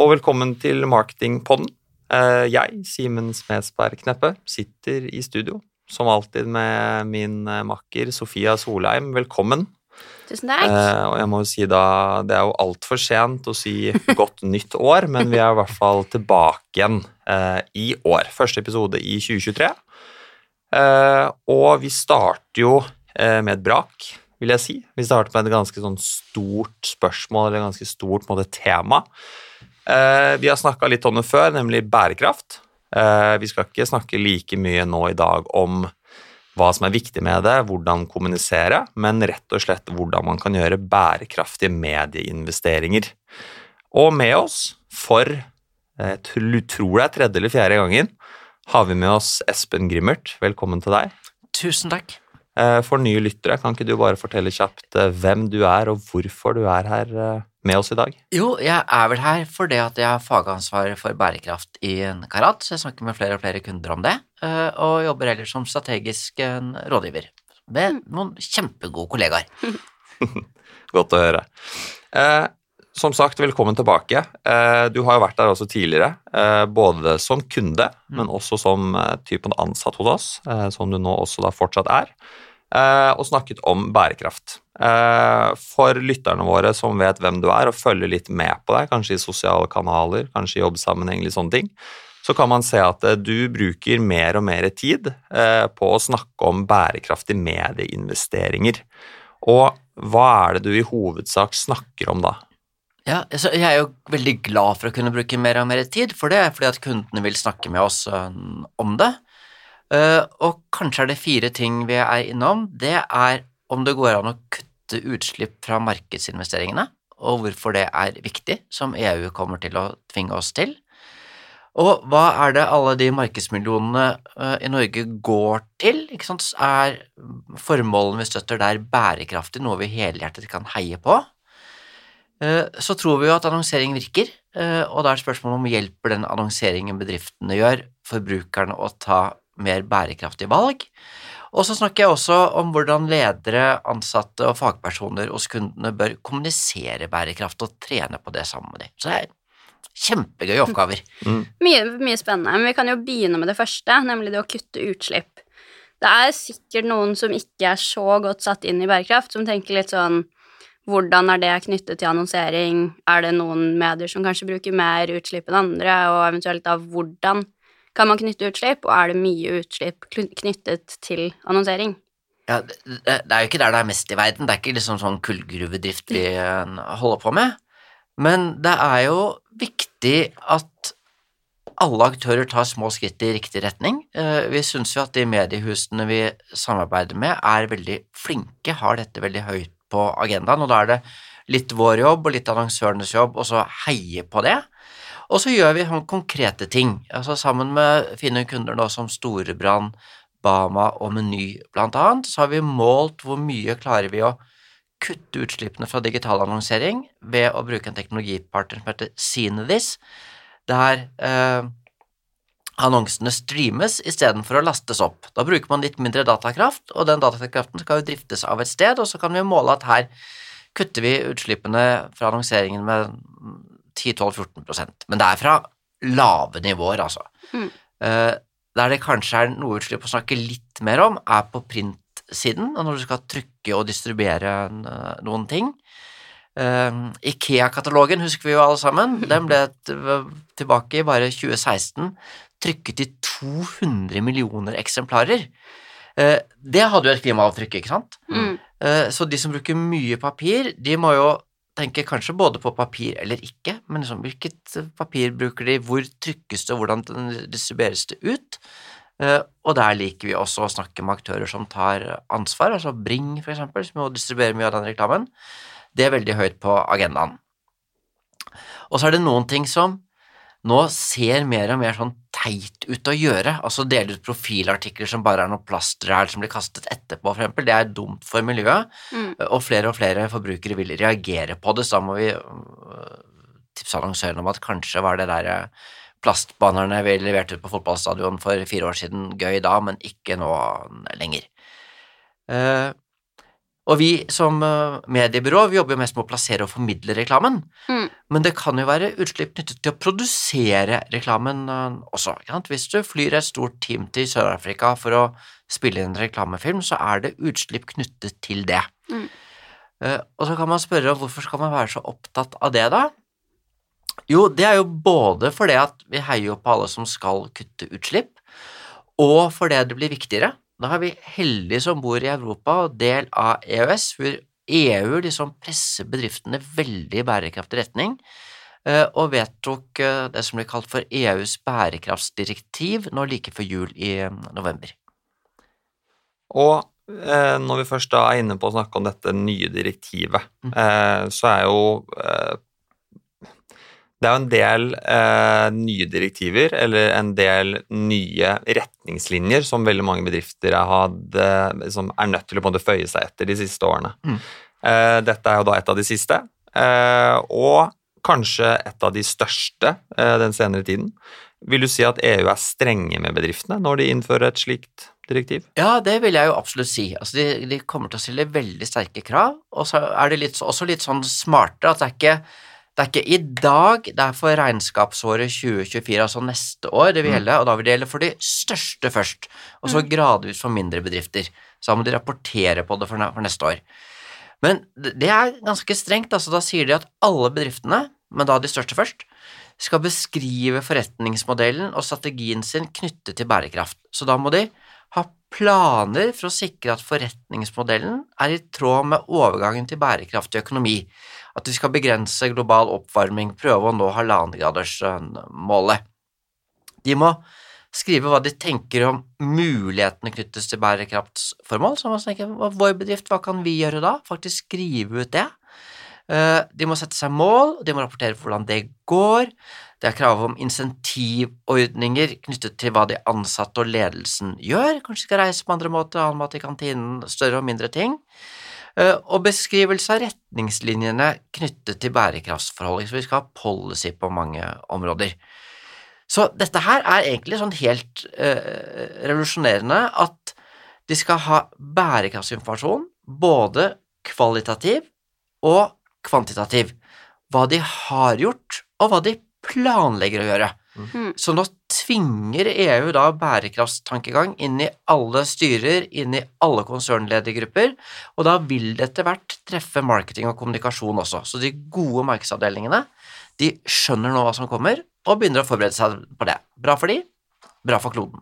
Og velkommen til Marketingpodden. Eh, Jeg, Simen Smedsberg Kneppe, sitter i studio, som alltid med min eh, makker Sofia Solheim. Velkommen. Tusen takk. Eh, Og jeg må jo si da, det er jo altfor sent å si godt nytt år, men vi er i hvert fall tilbake igjen eh, i år. Første episode i 2023. Eh, Og vi starter jo med et brak, vil jeg si. Vi starter med et ganske sånn stort spørsmål, eller et ganske stort måte, tema. Eh, Vi har snakka litt om det før, nemlig bærekraft. Eh, Vi skal ikke snakke like mye nå i dag om hva som er viktig med det, hvordan kommunisere, men rett og slett hvordan man kan gjøre bærekraftige medieinvesteringer. Og med oss, for jeg tror det er tredje eller fjerde gangen, har vi med oss Espen Grimmert. Velkommen til deg. Tusen takk. Eh, For nye lyttere, kan ikke du bare fortelle kjapt eh, hvem du er, og hvorfor du er her eh, med oss i dag? Jo, jeg er vel her fordi at jeg har fagansvar for bærekraft i en Karat, så jeg snakker med flere og flere kunder om det, eh, og jobber ellers som strategisk rådgiver med noen kjempegode kollegaer. Godt å høre. Eh, som sagt, velkommen tilbake. Eh, du har jo vært der også tidligere, eh, både som kunde, men også som typen ansatt hos oss, som du nå også da fortsatt er, og snakket om bærekraft. Eh, for lytterne våre som vet hvem du er og følger litt med på deg, kanskje i sosiale kanaler, kanskje i jobbsammenheng, litt sånne ting, så kan man se at eh, du bruker mer og mer tid eh, på å snakke om bærekraftige medieinvesteringer. Og hva er det du i hovedsak snakker om da? Ja, jeg er jo veldig glad for å kunne bruke mer og mer tid for det, fordi at kundene vil snakke med oss eh, om det. Eh, og kanskje er det fire ting vi er innom. Det er om det går an å kutte utslipp fra markedsinvesteringene, og hvorfor det er viktig, som EU kommer til å tvinge oss til. Og hva er det alle de markedsmillionene eh, i Norge går til? Er formålene vi støtter der bærekraftig, noe vi helhjertet kan heie på? Eh, Så tror vi jo at annonsering virker, og da er spørsmålet om hjelper den annonseringen bedriftene gjør, forbrukerne å ta mer bærekraftige valg. Og så snakker jeg også om hvordan ledere, ansatte og fagpersoner hos kundene bør kommunisere bærekraft og trene på det sammen med dem. Så det er kjempegøye oppgaver. Mye, mye spennende. Men vi kan jo begynne med det første, nemlig det å kutte utslipp. Det er sikkert noen som ikke er så godt satt inn i bærekraft, som tenker litt sånn hvordan er det knyttet til annonsering? Er det noen medier som kanskje bruker mer utslipp enn andre, og eventuelt da hvordan kan man knytte utslipp, og er det mye utslipp knyttet til annonsering? Ja, det, er jo ikke der det er mest i verden, det er ikke liksom sånn kullgruvedrift vi eh, holder på med, men det er jo viktig at alle aktører tar små skritt i riktig retning. Eh, Vi syns jo at de mediehusene vi samarbeider med er veldig flinke, har dette veldig høyt på agendaen, og da er det litt vår jobb og litt annonsørenes jobb og så heie på det. Og så gjør vi konkrete ting, altså sammen med fine kunder nå som Storebrand, Bama og Meny annet, så har vi målt hvor mye klarer vi å kutte utslippene fra digital annonsering ved å bruke en teknologipartner som heter Cinedis, der eh, annonsene streames istedenfor å lastes opp. Da bruker man litt mindre datakraft, og den datakraften skal jo driftes av et sted, og så kan vi måle at her kutter vi utslippene fra annonseringen med 10-12-14% Men det er fra lave nivåer, altså. Mm. Eh, der det kanskje er noe utslipp å snakke litt mer om, er på printsiden, og når du skal trykke og distribuere eh, noen ting. Eh, Ikea-katalogen husker vi jo alle sammen. Den ble tilbake i bare 2016 trykket i 200 millioner eksemplarer. Det hadde jo et klimaavtrykk, ikke sant? Mm. Så de som bruker mye papir, de må jo tenke kanskje både på papir eller ikke, men liksom hvilket papir bruker de, hvor trykkes det, hvordan distribueres det ut? Eh, Og der liker vi også å snakke med aktører som tar ansvar, altså Bring eksempel, som jo distribuerer mye av den reklamen. Det er veldig høyt på agendaen. Og så er det noen ting som nå ser mer og mer sånn teit ut å gjøre, altså dele ut profilartikler som bare er noe plastræl som blir kastet etterpå, for eksempel. Det er dumt for miljøet, Mm. og flere og flere forbrukere vil reagere på det, så da må vi øh, tipse annonsøren om at kanskje var det der øh, plastbannerne vi leverte ut på fotballstadion for fire år siden gøy da, men ikke nå lenger. Uh, og vi som eh, mediebyrå vi jobber jo mest med å plassere og formidle reklamen. Mm. Men det kan jo være utslipp knyttet til å produsere reklamen eh, også. Hvis du flyr et stort team til Sør-Afrika for å spille inn en reklamefilm, så er det utslipp knyttet til det. Mm. Eh, og så kan man spørre hvorfor skal man være så opptatt av det, da? Jo, det er jo både fordi at vi heier på alle som skal kutte utslipp, og fordi det blir viktigere. Da er vi heldige som bor i Europa og del av EØS, hvor EU liksom presser bedriftene veldig i bærekraftig retning, eh, og vedtok eh, det som blir kalt for EUs bærekraftsdirektiv nå like før jul i eh, november. Og når vi først da er inne på å snakke om dette nye direktivet, Mm. så er jo Det er jo en del eh, nye direktiver, eller en del nye retningslinjer som veldig mange bedrifter har hatt, eh, som er nødt til å føye seg etter de siste årene. Mm. Eh, dette er jo da et av de siste, eh, og kanskje et av de største eh, den senere tiden. Vil du si at EU er strenge med bedriftene når de innfører et slikt direktiv? Ja, det vil jeg jo absolutt si. Altså, de, de kommer til å stille veldig sterke krav, og så er det litt, også litt sånn smarte at det er ikke det er ikke i dag, det er for regnskapsåret 2024, altså neste år, det vil Mm. gjelde, og da vil det gjelde for de største først, og så gradvis for mindre bedrifter. Så da må de rapportere på det for, neste år. Men det det er ganske strengt, altså da sier de at alle bedriftene, men da de største først, skal beskrive forretningsmodellen og strategien sin knyttet til bærekraft. Så da må de ha planer for å sikre at forretningsmodellen er i tråd med overgangen til bærekraftig økonomi, at de skal begrense global oppvarming, prøve å nå halvannengradersmålet. De må skrive hva de tenker om mulighetene knyttes til bærekraftsformål, så man tenker, vår bedrift, hva kan vi gjøre da? Faktisk skrive ut det. Eh, De må sette seg mål, de må rapportere for hvordan det går. Det er krav om insentivordninger knyttet til hva de ansatte og ledelsen gjør. Kanskje de skal reise på andre måter, annen mat i kantinen, større og mindre ting. Eh, Og beskrivelse av retningslinjene knyttet til bærekraftsforhold. Så vi skal ha policy på mange områder. Så dette her er egentlig sånn helt eh, revolusjonerende at de skal ha bærekraftsinformasjon, både kvalitativ og kvantitativ. Hva de har gjort, og hva de planlegger å gjøre. Mm. Så nå tvinger EU da bærekraftstankegang inn i alle styrer, inn i alle konsernledergrupper, og da vil det etter hvert treffe marketing og kommunikasjon også. Så de gode markedsavdelingene, de skjønner nå hva som kommer, og begynner å forberede seg på det. Bra for de, bra for kloden.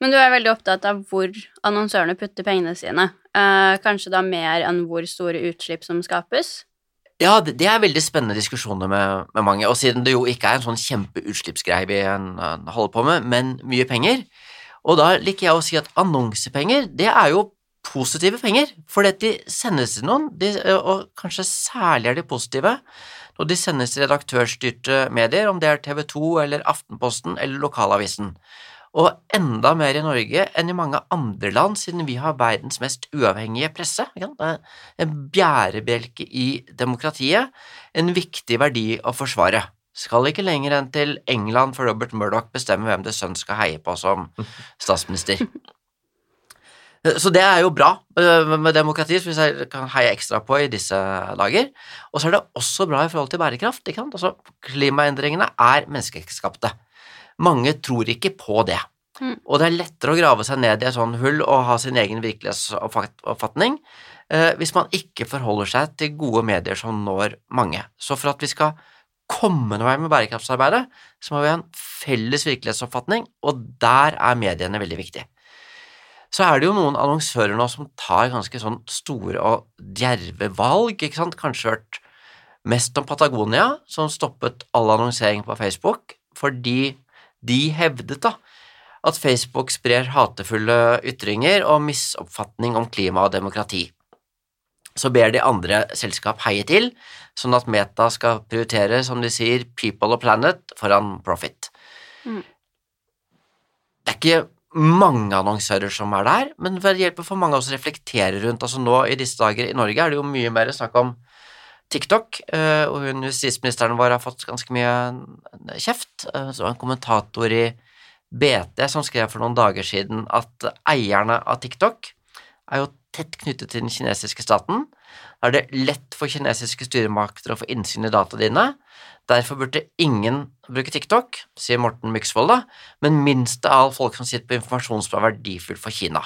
Men du er veldig opptatt av hvor annonsørene putter pengene sine. Eh, kanskje da mer enn hvor store utslipp som skapes. Ja, det er veldig spennende diskusjoner med, med mange, og siden det jo ikke er en sånn kjempeutslippsgreie vi holder på med, men mye penger, og da liker jeg å si at annonsepenger, det er jo positive penger, fordi de sendes til noen, de, og kanskje særlig er de positive når de sendes til redaktørstyrte medier, om det er TV 2 eller Aftenposten eller lokalavisen. Og enda mer i Norge enn i mange andre land, siden vi har verdens mest uavhengige presse. Det en bjærebjelke i demokratiet, en viktig verdi å forsvare. Skal ikke lenger enn til England for Robert Murdoch bestemmer hvem det sønn skal heie på som statsminister. Så det er jo bra øh, med demokrati, som jeg kan heie ekstra på i disse dager. Og så er det også bra i forhold til bærekraft. Altså, klimaendringene er menneskeskapte. Mange tror ikke på det. Mm. Og det er lettere å grave seg ned i et sånt hull og ha sin egen virkelighetsoppfatning eh, hvis man ikke forholder seg til gode medier som når mange. Så for at vi skal komme noe vei med bærekraftsarbeidet, så må vi ha en felles virkelighetsoppfatning, og der er mediene veldig viktige. Så er det jo noen annonsører nå som tar ganske sånn store og djerve valg, ikke sant, kanskje hørt mest om Patagonia, som stoppet all annonsering på Facebook, fordi de hevdet da at Facebook sprer hatefulle ytringer og misoppfatning om klima og demokrati. Så ber de andre selskap heie til, sånn at Meta skal prioritere, som de sier, people og planet foran profit. Mm. Det er ikke mange annonsører som er der, men det hjelper for mange av oss å reflektere rundt. Altså nå i disse dager i Norge er det jo mye mer snakk om TikTok, eh, og hun justisministeren vår har fått ganske mye kjeft. Eh, Så en kommentator i BT som skrev for noen dager siden at eierne av TikTok er jo tett knyttet til den kinesiske staten. Da er det lett for kinesiske styremakter å få innsyn i dataene dine. Derfor burde ingen bruke TikTok, sier Morten Myksvold, da, men minst av alle folk som sitter på informasjon som er verdifull for Kina.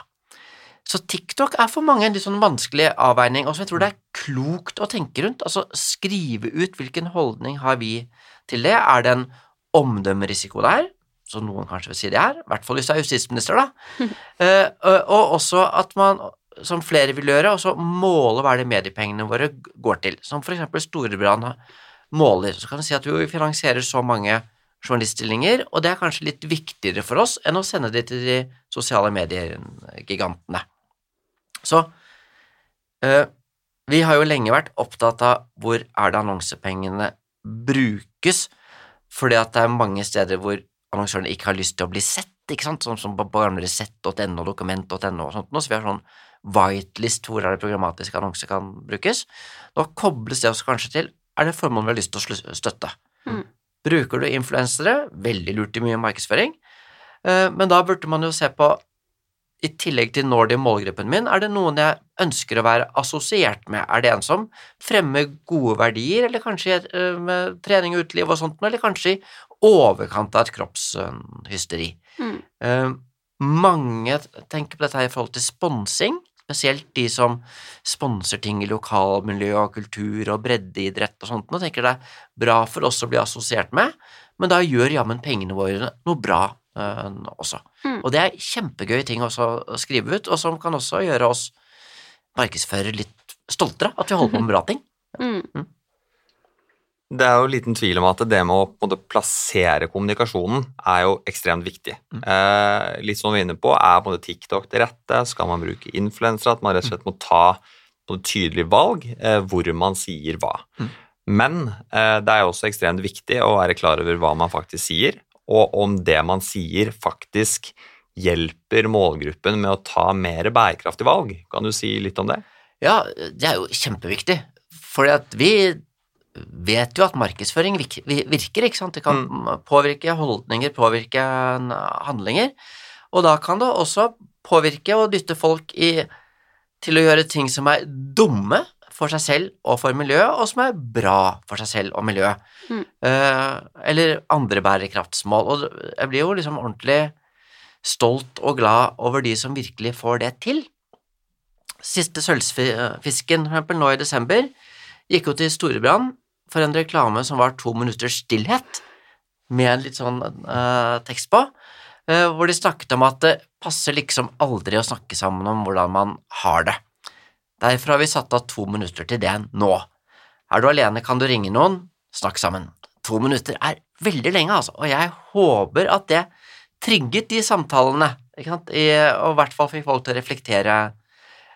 Så TikTok er for mange en litt sånn vanskelig avveining, og som jeg tror det er klokt å tenke rundt. Altså skrive ut hvilken holdning har vi til det. Er det en omdømmerisiko der? Som noen kanskje vil si det er, i hvert fall hvis du er justisminister, da. uh, og også at man, som flere vil gjøre, også måle hva er det mediepengene våre går til. Som for eksempel Storebrand måler. Så kan du si at vi finansierer så mange journaliststillinger, og det er kanskje litt viktigere for oss enn å sende det til de sosiale medier-gigantene. Så eh, vi har jo lenge vært opptatt av hvor er det annonsepengene brukes, fordi at det er mange steder hvor annonsørene ikke har lyst til å bli sett, ikke sant, sånn som på gamle sett.no, dokument.no og sånt, så vi har sånn whitelist hvor er det programmatisk annonse kan brukes. Nå kobles det også kanskje til er det formålet vi har lyst til å støtte. Mm. Bruker du influensere, veldig lurt i mye markedsføring, eh, men da burde man jo se på i tillegg til når det i målgruppen min, er det noen jeg ønsker å være assosiert med? Er det en som fremmer gode verdier, eller kanskje uh, med trening og uteliv og sånt, eller kanskje i overkant av et kroppshysteri? Mm. Uh, mange tenker på dette her i forhold til sponsing, spesielt de som sponser ting i lokalmiljø og kultur og breddeidrett og sånt, og tenker det er bra for oss å bli assosiert med, men da gjør jammen pengene våre noe bra også. Mm. Og det er kjempegøye ting også å skrive ut, og som kan også gjøre oss markedsførere litt stoltere, at vi holder på med bra ting. Mm. Det er jo liten tvil om at det med å på en måte, plassere kommunikasjonen er jo ekstremt viktig. Eh, litt som vi er inne på, er både TikTok det rette? Skal man bruke influensere? At man rett og slett må ta på et tydelig valg eh, hvor man sier hva. Mm. Men eh, det er jo også ekstremt viktig å være klar over hva man faktisk sier, og om det man sier, faktisk hjelper målgruppen med å ta mer bærekraftige valg. Kan du si litt om det? Ja, det er jo kjempeviktig, for vi vet jo at markedsføring virker, ikke sant? Det kan påvirke holdninger, påvirke handlinger, og da kan det også påvirke og dytte folk i, til å gjøre ting som er dumme for seg selv og for miljøet, og som er bra for seg selv og miljøet. Mm. Eh, eller andre bærekraftsmål. Og jeg blir jo liksom ordentlig stolt og glad over de som virkelig får det til. Siste sølvfisken, for eksempel, nå i desember, gikk jo til Storebrand for en reklame som var to minutters stillhet, med en litt sånn uh, tekst på, uh, hvor de snakket om at det passer liksom aldri å snakke sammen om hvordan man har det. Derfor har vi satt av to minutter til det nå. Er du alene, kan du ringe noen, snakk sammen. To minutter er veldig lenge, altså, og jeg håper at det trigget de samtalene, I, og i hvert fall fikk folk til å reflektere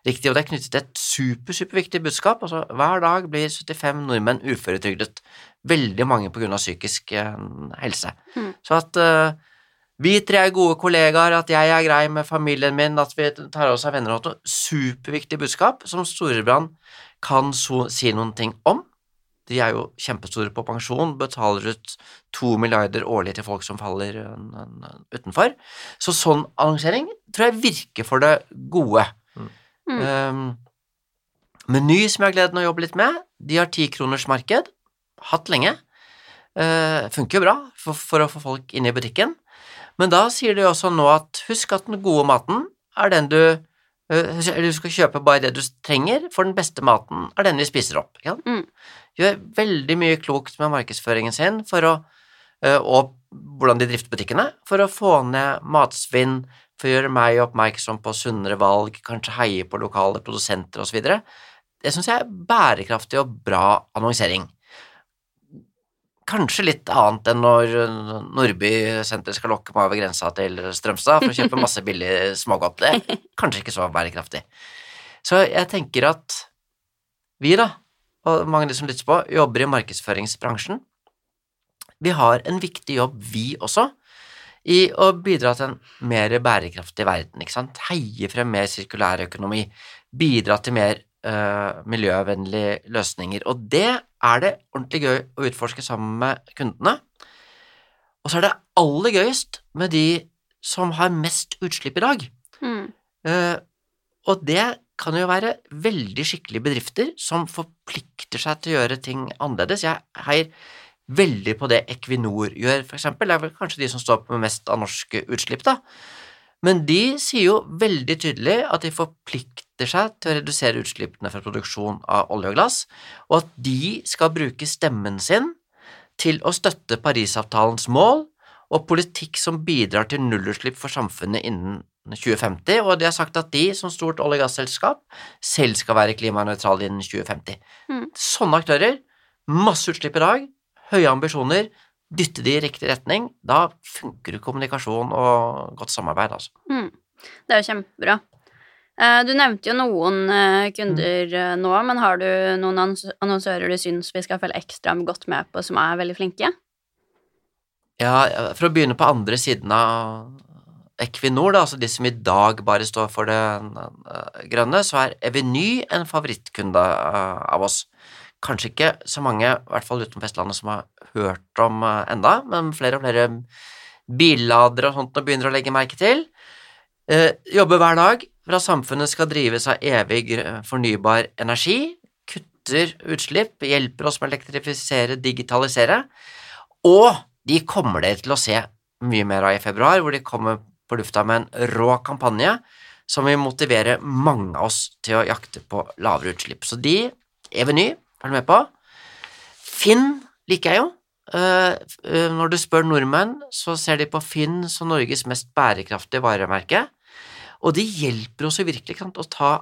riktig, og det er knyttet til et super, superviktig budskap. Altså, hver dag blir 75 nordmenn uføretrygdet, veldig mange på grunn av psykisk eh, helse. Mm. Så at eh, vi tre er gode kollegaer, at jeg er grei med familien min, at vi tar oss av venner og sånt. superviktig budskap som Storebrand kan so si noen ting om. De er jo kjempestore på pensjon, betaler ut to milliarder årlig til folk som faller uh, utenfor. Så sånn annonsering tror jeg virker for det gode. Mm. Um, Meny, som jeg har gleden av å jobbe litt med, de har tikronersmarked, hatt lenge. Uh, funker jo bra for, for, å få folk inn i butikken. Men da sier de også nå at husk at den gode maten er den du eller Du skal kjøpe bare det du trenger, for den beste maten er den vi spiser opp. Ikke? Mm. Gjør veldig mye klokt med markedsføringen sin for å, uh, og hvordan de drifter butikkene, for å få ned matsvinn, for å gjøre meg oppmerksom på sunnere valg, kanskje heie på lokale produsenter osv. Det syns jeg er bærekraftig og bra annonsering. Kanskje litt annet enn når Nordby senter skal lokke meg over grensa til Strømstad for å kjøpe masse billig smågodt. Det er kanskje ikke så bærekraftig. Så jeg tenker at vi, da, og mange av de som lytter på, jobber i markedsføringsbransjen. Vi har en viktig jobb, vi også, i å bidra til en mer bærekraftig verden, ikke sant. Heie frem mer sirkulær økonomi, bidra til mer uh, miljøvennlige løsninger. Og det er det ordentlig gøy å utforske sammen med kundene. Og så er det aller gøyest med de som har mest utslipp i dag. Mm. Uh, og det kan jo være veldig skikkelige bedrifter som forplikter seg til å gjøre ting annerledes. Jeg heier veldig på det Equinor gjør, eksempel. Det er vel kanskje de som står på mest av norske utslipp, da. Men de sier jo veldig tydelig at de forplikter seg til å redusere utslippene fra produksjon av olje og glass, og at de skal bruke stemmen sin til å støtte Parisavtalens mål og politikk som bidrar til nullutslipp for samfunnet innen 2050, og de har sagt at de, som stort olje- og gasselskap, selv skal være klimanøytrale innen 2050. Mm. Sånne aktører, masse utslipp i dag, høye ambisjoner, dytte de i riktig retning, da funker kommunikasjon og godt samarbeid, altså. Mm. Det er jo kjempebra. Eh, Du nevnte jo noen eh, kunder eh, nå, men har du noen annonsører du syns vi skal følge ekstra godt med på, som er veldig flinke? Ja, for å begynne på andre siden av Equinor, da, altså de som i dag bare står for det grønne, så er Eveny en favorittkunde av oss. Kanskje ikke så mange, i hvert fall utenfor Vestlandet, som har hørt om enda, men flere og flere billadere og sånt nå begynner å legge merke til. Eh, jobber hver dag for at samfunnet skal drives av evig fornybar energi, kutter utslipp, hjelper oss med å elektrifisere, digitalisere, og de kommer dere til å se mye mer av i februar, hvor de kommer på lufta med en rå kampanje som vil motivere mange av oss til å jakte på lavere utslipp. Så de, Eveny, følg med på. Finn liker jeg jo. Eh, eh, når du spør nordmenn, så ser de på Finn som Norges mest bærekraftige varemerke, og det hjelper oss jo virkelig ikke sant, å ta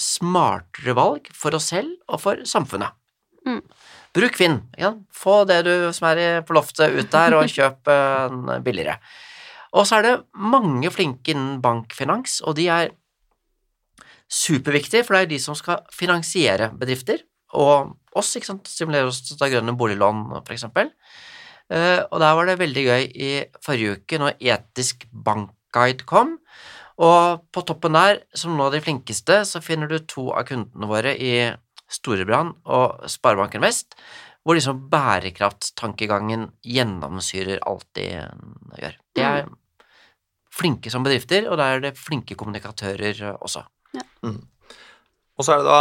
smartere valg for oss selv og for samfunnet. Mm. Bruk Finn. Ja. Få det du som er på loftet ut der, og kjøp en billigere. Og så er det mange flinke innen bankfinans, og de er superviktige, for det er de som skal finansiere bedrifter, og oss, ikke sant, stimulere oss til å ta grønne boliglån, for eksempel. Eh, og der var det veldig gøy i forrige uke, når Etisk bankguide kom, og på toppen der, som nå av de flinkeste, så finner du to av kundene våre i Storebrand og Sparebanken Vest, hvor liksom bærekraftstankegangen gjennomsyrer alt de gjør. De er flinke som bedrifter, og der er det flinke kommunikatører også. Og så er det da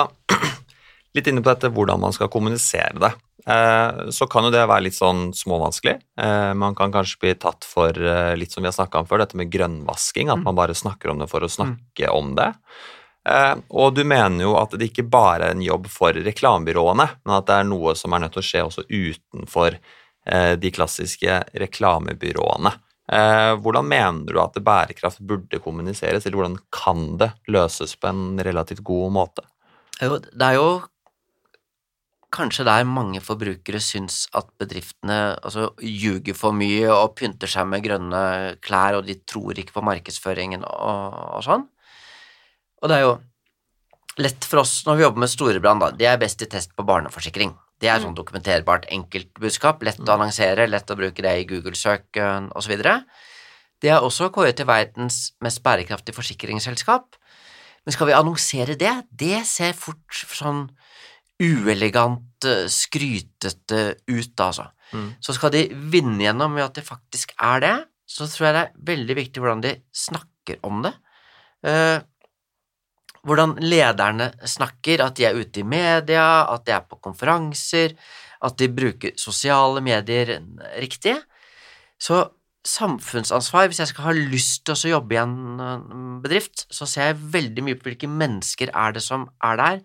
litt inne på dette hvordan man skal kommunisere det. Eh, så kan jo det være litt sånn småvanskelig. Eh, man kan kanskje bli tatt for eh, litt som vi har snakka om før, dette med grønnvasking. At man bare snakker om det for å snakke om det. Og du mener jo at det ikke bare er en jobb for reklamebyråene, men at det er noe som er nødt til å skje også utenfor de klassiske reklamebyråene. Hvordan mener du at bærekraft burde kommuniseres, eller hvordan kan det løses på en relativt god måte? Det er jo kanskje der mange forbrukere syns at bedriftene altså, ljuger for mye og pynter seg med grønne klær, og de tror ikke på markedsføringen og, og sånn. Og det er jo lett for oss når vi jobber med Storebrand, da. De er best i test på barneforsikring. Det er sånn dokumenterbart enkeltbudskap, lett å annonsere, lett å bruke det i Google-søk osv. Det er også kåret til verdens mest bærekraftige forsikringsselskap. Men skal vi annonsere det? Det ser fort sånn uelegant, eh, skrytete ut, altså. Mm. Så skal de vinne gjennom med at det faktisk er det, så tror jeg det er veldig viktig hvordan de snakker om det. Eh, hvordan lederne snakker, at de er ute i media, at de er på konferanser, at de bruker sosiale medier riktig. Så samfunnsansvar, hvis jeg skal ha lyst til å jobbe i en eh, bedrift, så ser jeg veldig mye på hvilke mennesker er det som er der.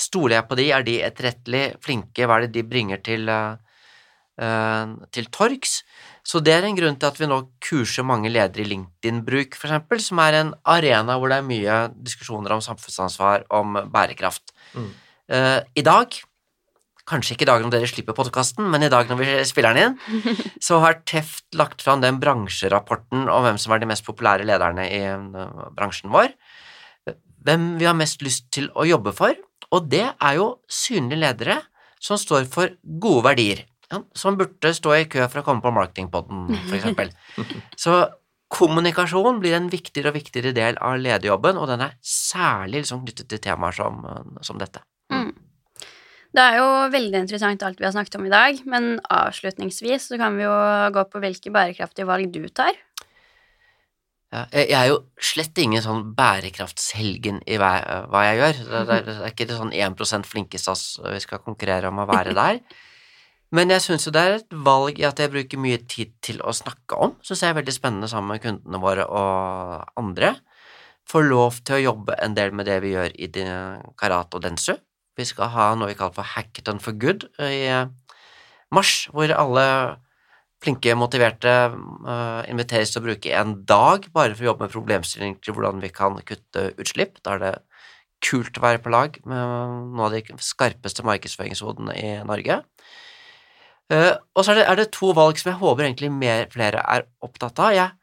Stoler jeg på de, er de etterrettelige, flinke, hva er det de bringer til, eh, til torgs? Så det er en grunn til at vi nå kurser mange ledere i LinkedIn-bruk, eksempel, som er en arena hvor det er mye diskusjoner om samfunnsansvar, om bærekraft. Mm. Uh, I dag, kanskje ikke i dag når dere slipper podkasten, men i dag når vi spiller den inn, så har Teft lagt fram den bransjerapporten om hvem som er de mest populære lederne i bransjen vår. Hvem vi har mest lyst til å jobbe for, og det er jo synlige ledere som står for gode verdier. Som burde stå i kø for å komme på marketingpodden, eksempel. Så kommunikasjon blir en viktigere og viktigere del av lederjobben, og den er særlig liksom knyttet til temaer som, som dette. Mm. Det er jo veldig interessant alt vi har snakket om i dag, men avslutningsvis så kan vi jo gå på hvilke bærekraftige valg du tar. Ja, jeg er jo slett ingen sånn bærekraftshelgen i hva, jeg gjør. Det, det, det er ikke det sånn 1% flinkestas vi skal konkurrere om å være der. Men jeg syns jo det er et valg i at jeg bruker mye tid til å snakke om. Syns jeg er veldig spennende sammen med kundene våre og andre. Får lov til å jobbe en del med det vi gjør i Karat og Densu. Vi skal ha noe vi kaller for Hackathon for good i mars, hvor alle flinke, motiverte uh, inviteres til å bruke en dag bare for å jobbe med problemstillinger til hvordan vi kan kutte utslipp. Da er det kult å være på lag med noen av de skarpeste markedsføringshodene i Norge. Uh, og så er det, er det, to valg som jeg håper egentlig mer, flere er opptatt av. Jeg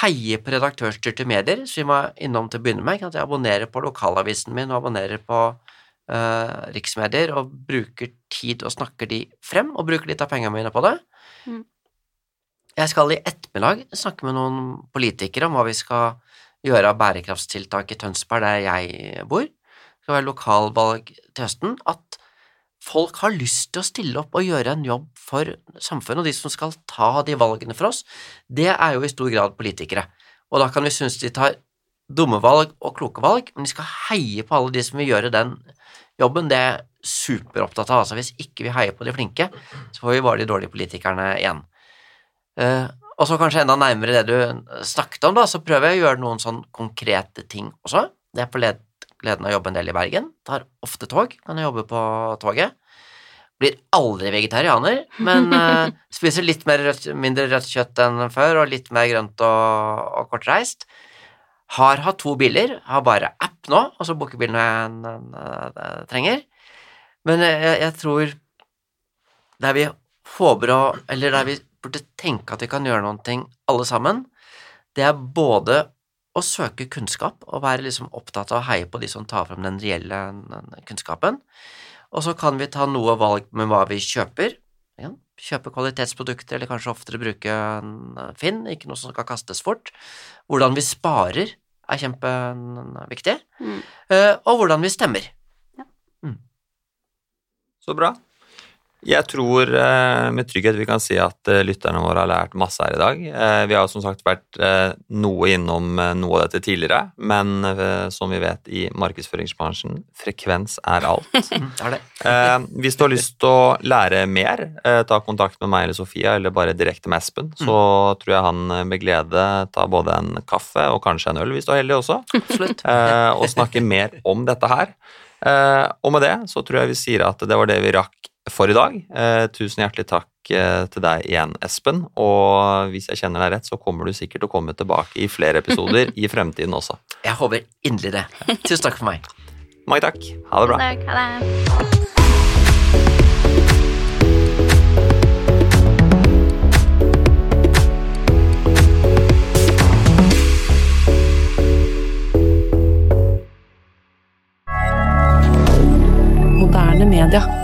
heier på redaktørstyrte medier, som vi var innom til å begynne med. Jeg abonnerer på lokalavisen min og abonnerer på uh, riksmedier og bruker tid og snakker de frem, og bruker litt av pengene mine på det. Mm. Jeg skal i ettermiddag snakke med noen politikere om hva vi skal gjøre av bærekraftstiltak i Tønsberg, der jeg bor. Det skal være lokalvalg til høsten. At folk har lyst til å stille opp og gjøre en jobb for samfunnet, og de som skal ta de valgene for oss, det er jo i stor grad politikere. Og da kan vi synes de tar dumme valg og kloke valg, men de skal heie på alle de som vil gjøre den jobben. Det er jeg superopptatt av. Altså, hvis ikke vi heier på de flinke, så får vi bare de dårlige politikerne igjen. Uh, og så kanskje enda nærmere det du snakket om, da, så prøver jeg å gjøre noen sånn konkrete ting også. Det er på led gleden av å jobbe en del i Bergen. Tar ofte tog, kan jeg jobbe på toget. Blir aldri vegetarianer, men uh, spiser litt rødt, mindre rødt kjøtt enn før, og litt mer grønt og, og kortreist. Har hatt to biler, har bare app nå, og så booker bilen når jeg, jeg, trenger. Men jeg, jeg tror der vi håper å Eller der vi burde tenke at vi kan gjøre noen ting alle sammen, det er både å søke kunnskap og være liksom opptatt av å heie på de som tar frem den reelle kunnskapen. Og så kan vi ta noe valg med hva vi kjøper. Ja, kjøpe kvalitetsprodukter, eller kanskje oftere bruke Finn, ikke noe som skal kastes fort. Hvordan vi sparer er kjempeviktig. Mm. Eh, og hvordan vi stemmer. Ja. Mm. Så bra. Jeg tror eh, med trygghet vi kan si at eh, lytterne våre har lært masse her i dag. Eh, vi har som sagt vært noe innom noe av dette tidligere, men som vi vet i markedsføringsbransjen, frekvens er alt. er det. Hvis du har lyst til å lære mer, ta kontakt med meg eller Sofia, eller bare direkte med Espen, så mm. tror jeg han med glede tar både en kaffe og kanskje en øl, hvis du er heldig også, og snakker mer om dette her. Og med det så tror jeg vi sier at det var det vi rakk for i dag. Eh, tusen hjertelig takk eh, til deg igjen, Espen. Og hvis jeg kjenner deg rett, så kommer du sikkert til å komme tilbake i flere episoder i fremtiden også. Jeg håper inderlig det. Tusen takk for meg. Mange takk. Ha det bra. Takk, ha det. D'accord.